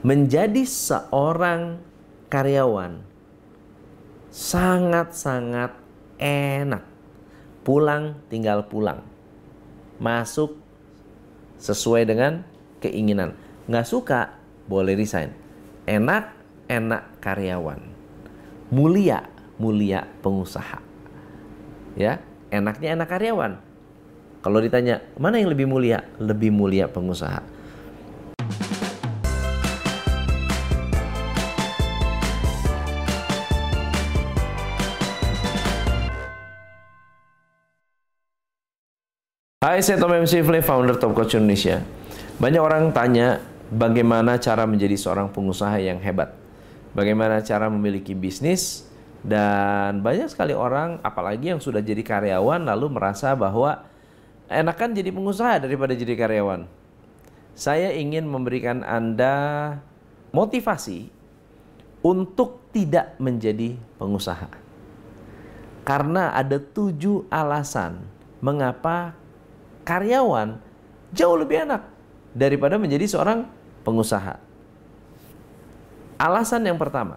menjadi seorang karyawan sangat-sangat enak. Pulang tinggal pulang. Masuk sesuai dengan keinginan. Nggak suka, boleh resign. Enak, enak karyawan. Mulia, mulia pengusaha. Ya, enaknya enak karyawan. Kalau ditanya, mana yang lebih mulia? Lebih mulia pengusaha. Hai, saya Tom MC Fle, founder Top Coach Indonesia. Banyak orang tanya bagaimana cara menjadi seorang pengusaha yang hebat. Bagaimana cara memiliki bisnis dan banyak sekali orang apalagi yang sudah jadi karyawan lalu merasa bahwa enakan jadi pengusaha daripada jadi karyawan. Saya ingin memberikan Anda motivasi untuk tidak menjadi pengusaha. Karena ada tujuh alasan mengapa karyawan jauh lebih enak daripada menjadi seorang pengusaha. Alasan yang pertama,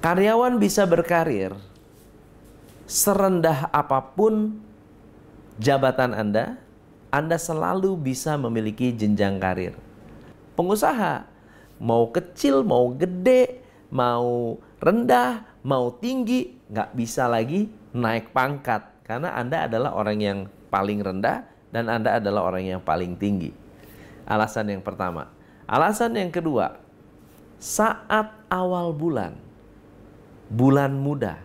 karyawan bisa berkarir serendah apa pun jabatan Anda, Anda selalu bisa memiliki jenjang karir. Pengusaha mau kecil, mau gede, mau rendah, mau tinggi, nggak bisa lagi naik pangkat karena Anda adalah orang yang paling rendah dan Anda adalah orang yang paling tinggi. Alasan yang pertama. Alasan yang kedua, saat awal bulan, bulan muda,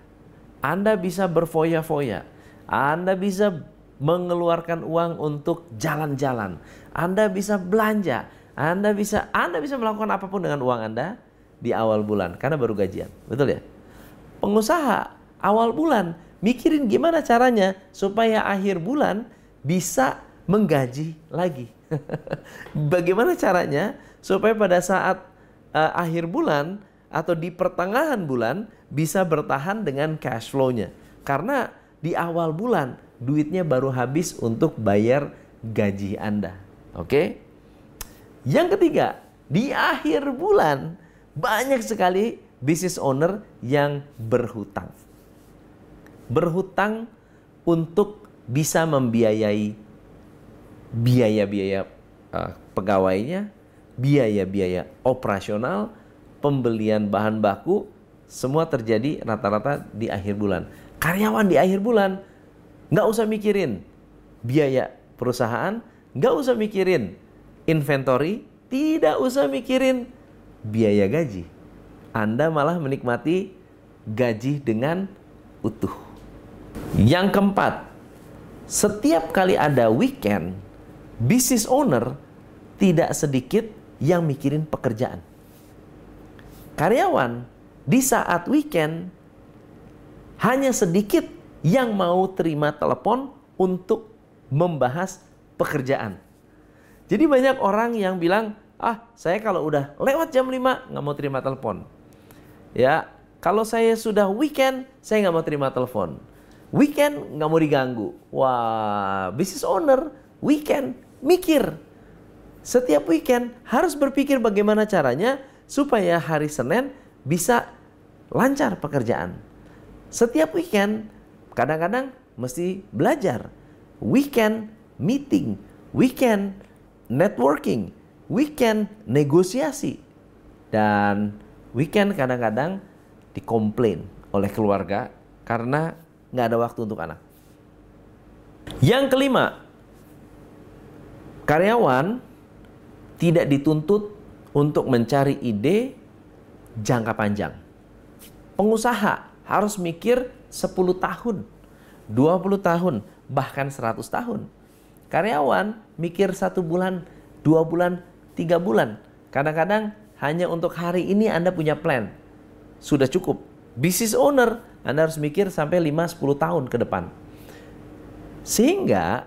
Anda bisa berfoya-foya, Anda bisa mengeluarkan uang untuk jalan-jalan, Anda bisa belanja, Anda bisa Anda bisa melakukan apa pun dengan uang Anda di awal bulan karena baru gajian. Betul ya? Pengusaha awal bulan mikirin gimana caranya supaya akhir bulan bisa menggaji lagi. Bagaimana caranya supaya pada saat uh, akhir bulan atau di pertengahan bulan bisa bertahan dengan cash flow-nya. Karena di awal bulan duitnya baru habis untuk bayar gaji Anda. Oke? Yang ketiga, di akhir bulan banyak sekali business owner yang berhutang berhutang untuk bisa membiayai biaya-biaya uh, pegawainya, biaya-biaya operasional, pembelian bahan baku, semua terjadi rata-rata di akhir bulan. Karyawan di akhir bulan nggak usah mikirin biaya perusahaan, nggak usah mikirin inventory, tidak usah mikirin biaya gaji. Anda malah menikmati gaji dengan utuh. Yang keempat, setiap kali ada weekend, business owner tidak sedikit yang mikirin pekerjaan. Karyawan di saat weekend hanya sedikit yang mau terima telepon untuk membahas pekerjaan. Jadi banyak orang yang bilang, ah saya kalau udah lewat jam 5 nggak mau terima telepon. Ya, kalau saya sudah weekend, saya nggak mau terima telepon. Weekend nggak mau diganggu. Wah, business owner weekend mikir. Setiap weekend harus berpikir bagaimana caranya supaya hari Senin bisa lancar pekerjaan. Setiap weekend kadang-kadang mesti belajar. Weekend meeting, weekend networking, weekend negosiasi. Dan weekend kadang-kadang dikomplain oleh keluarga karena nggak ada waktu untuk anak. Yang kelima, karyawan tidak dituntut untuk mencari ide jangka panjang. Pengusaha harus mikir 10 tahun, 20 tahun, bahkan 100 tahun. Karyawan mikir satu bulan, dua bulan, tiga bulan. Kadang-kadang hanya untuk hari ini Anda punya plan. Sudah cukup. Business owner anda harus mikir sampai 5-10 tahun ke depan. Sehingga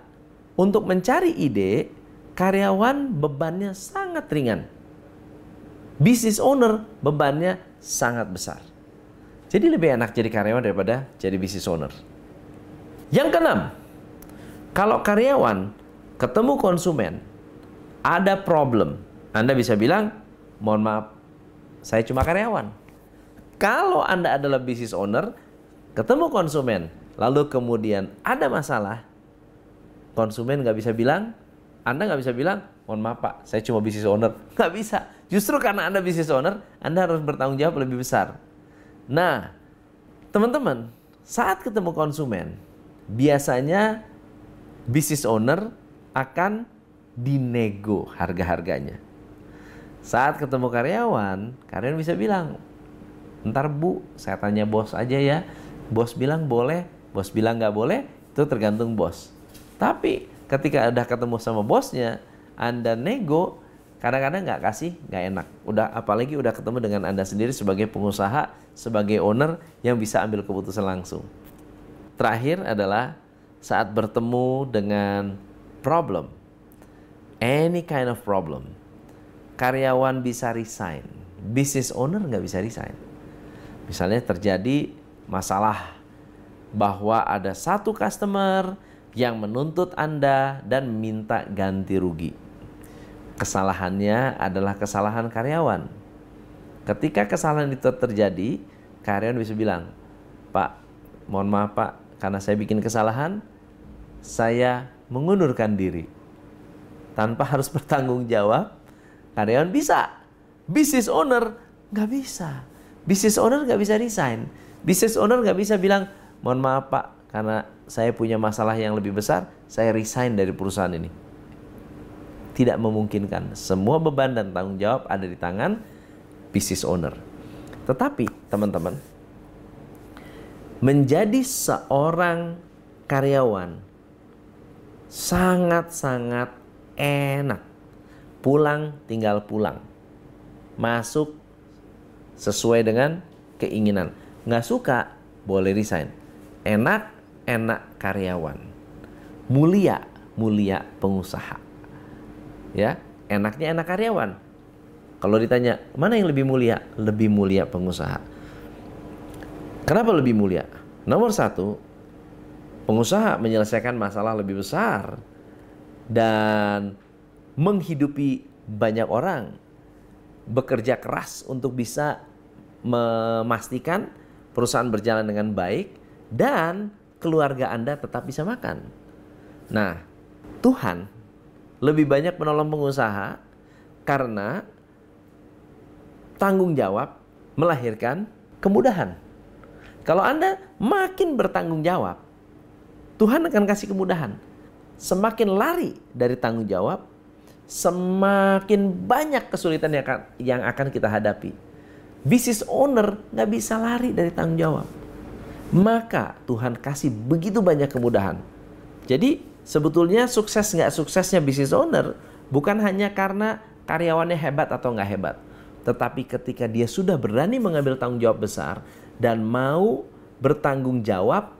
untuk mencari ide, karyawan bebannya sangat ringan. Business owner bebannya sangat besar. Jadi lebih enak jadi karyawan daripada jadi business owner. Yang keenam, kalau karyawan ketemu konsumen, ada problem, Anda bisa bilang, mohon maaf, saya cuma karyawan. Kalau Anda adalah business owner, ketemu konsumen, lalu kemudian ada masalah, konsumen nggak bisa bilang, Anda nggak bisa bilang, mohon maaf Pak, saya cuma business owner. Nggak bisa. Justru karena Anda business owner, Anda harus bertanggung jawab lebih besar. Nah, teman-teman, saat ketemu konsumen, biasanya business owner akan dinego harga-harganya. Saat ketemu karyawan, karyawan bisa bilang, ntar bu, saya tanya bos aja ya. Bos bilang boleh, bos bilang nggak boleh, itu tergantung bos. Tapi ketika udah ketemu sama bosnya, Anda nego, kadang-kadang nggak kasih, nggak enak. Udah apalagi udah ketemu dengan Anda sendiri sebagai pengusaha, sebagai owner yang bisa ambil keputusan langsung. Terakhir adalah saat bertemu dengan problem, any kind of problem, karyawan bisa resign, business owner nggak bisa resign. Misalnya terjadi masalah bahwa ada satu customer yang menuntut Anda dan minta ganti rugi. Kesalahannya adalah kesalahan karyawan. Ketika kesalahan itu terjadi, karyawan bisa bilang, "Pak, mohon maaf Pak, karena saya bikin kesalahan, saya mengundurkan diri." Tanpa harus bertanggung jawab, Karyawan bisa. Business owner nggak bisa. Business owner nggak bisa resign. Business owner nggak bisa bilang, mohon maaf pak, karena saya punya masalah yang lebih besar, saya resign dari perusahaan ini. Tidak memungkinkan. Semua beban dan tanggung jawab ada di tangan business owner. Tetapi teman-teman, menjadi seorang karyawan sangat-sangat enak pulang tinggal pulang masuk sesuai dengan keinginan nggak suka boleh resign. Enak enak karyawan. Mulia mulia pengusaha. Ya enaknya enak karyawan. Kalau ditanya mana yang lebih mulia? Lebih mulia pengusaha. Kenapa lebih mulia? Nomor satu pengusaha menyelesaikan masalah lebih besar dan menghidupi banyak orang, bekerja keras untuk bisa memastikan perusahaan berjalan dengan baik dan keluarga Anda tetap bisa makan. Nah, Tuhan lebih banyak menolong pengusaha karena tanggung jawab melahirkan kemudahan. Kalau Anda makin bertanggung jawab, Tuhan akan kasih kemudahan. Semakin lari dari tanggung jawab, semakin banyak kesulitan yang akan, kita hadapi. Business owner nggak bisa lari dari tanggung jawab. Maka Tuhan kasih begitu banyak kemudahan. Jadi sebetulnya sukses nggak suksesnya business owner bukan hanya karena karyawannya hebat atau nggak hebat. Tetapi ketika dia sudah berani mengambil tanggung jawab besar dan mau bertanggung jawab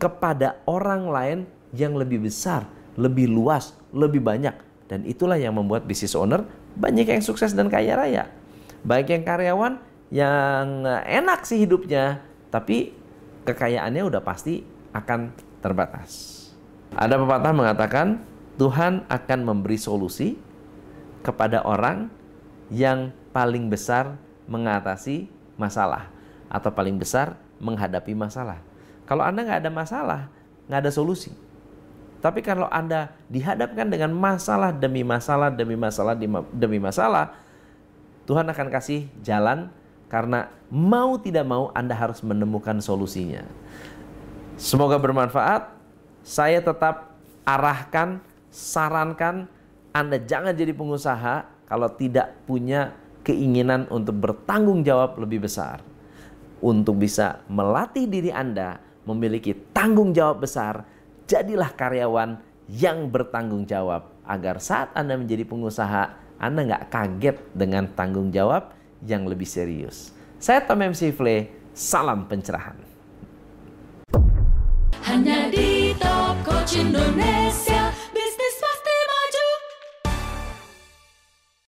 kepada orang lain yang lebih besar, lebih luas, lebih banyak dan itulah yang membuat business owner banyak yang sukses dan kaya raya. Baik yang karyawan yang enak sih hidupnya, tapi kekayaannya udah pasti akan terbatas. Ada pepatah mengatakan Tuhan akan memberi solusi kepada orang yang paling besar mengatasi masalah atau paling besar menghadapi masalah. Kalau Anda nggak ada masalah, nggak ada solusi. Tapi kalau Anda dihadapkan dengan masalah demi masalah demi masalah demi masalah, Tuhan akan kasih jalan karena mau tidak mau Anda harus menemukan solusinya. Semoga bermanfaat. Saya tetap arahkan, sarankan Anda jangan jadi pengusaha kalau tidak punya keinginan untuk bertanggung jawab lebih besar. Untuk bisa melatih diri Anda memiliki tanggung jawab besar jadilah karyawan yang bertanggung jawab agar saat Anda menjadi pengusaha, Anda nggak kaget dengan tanggung jawab yang lebih serius. Saya Tom MC Fle, salam pencerahan. Hanya di Top Coach Indonesia.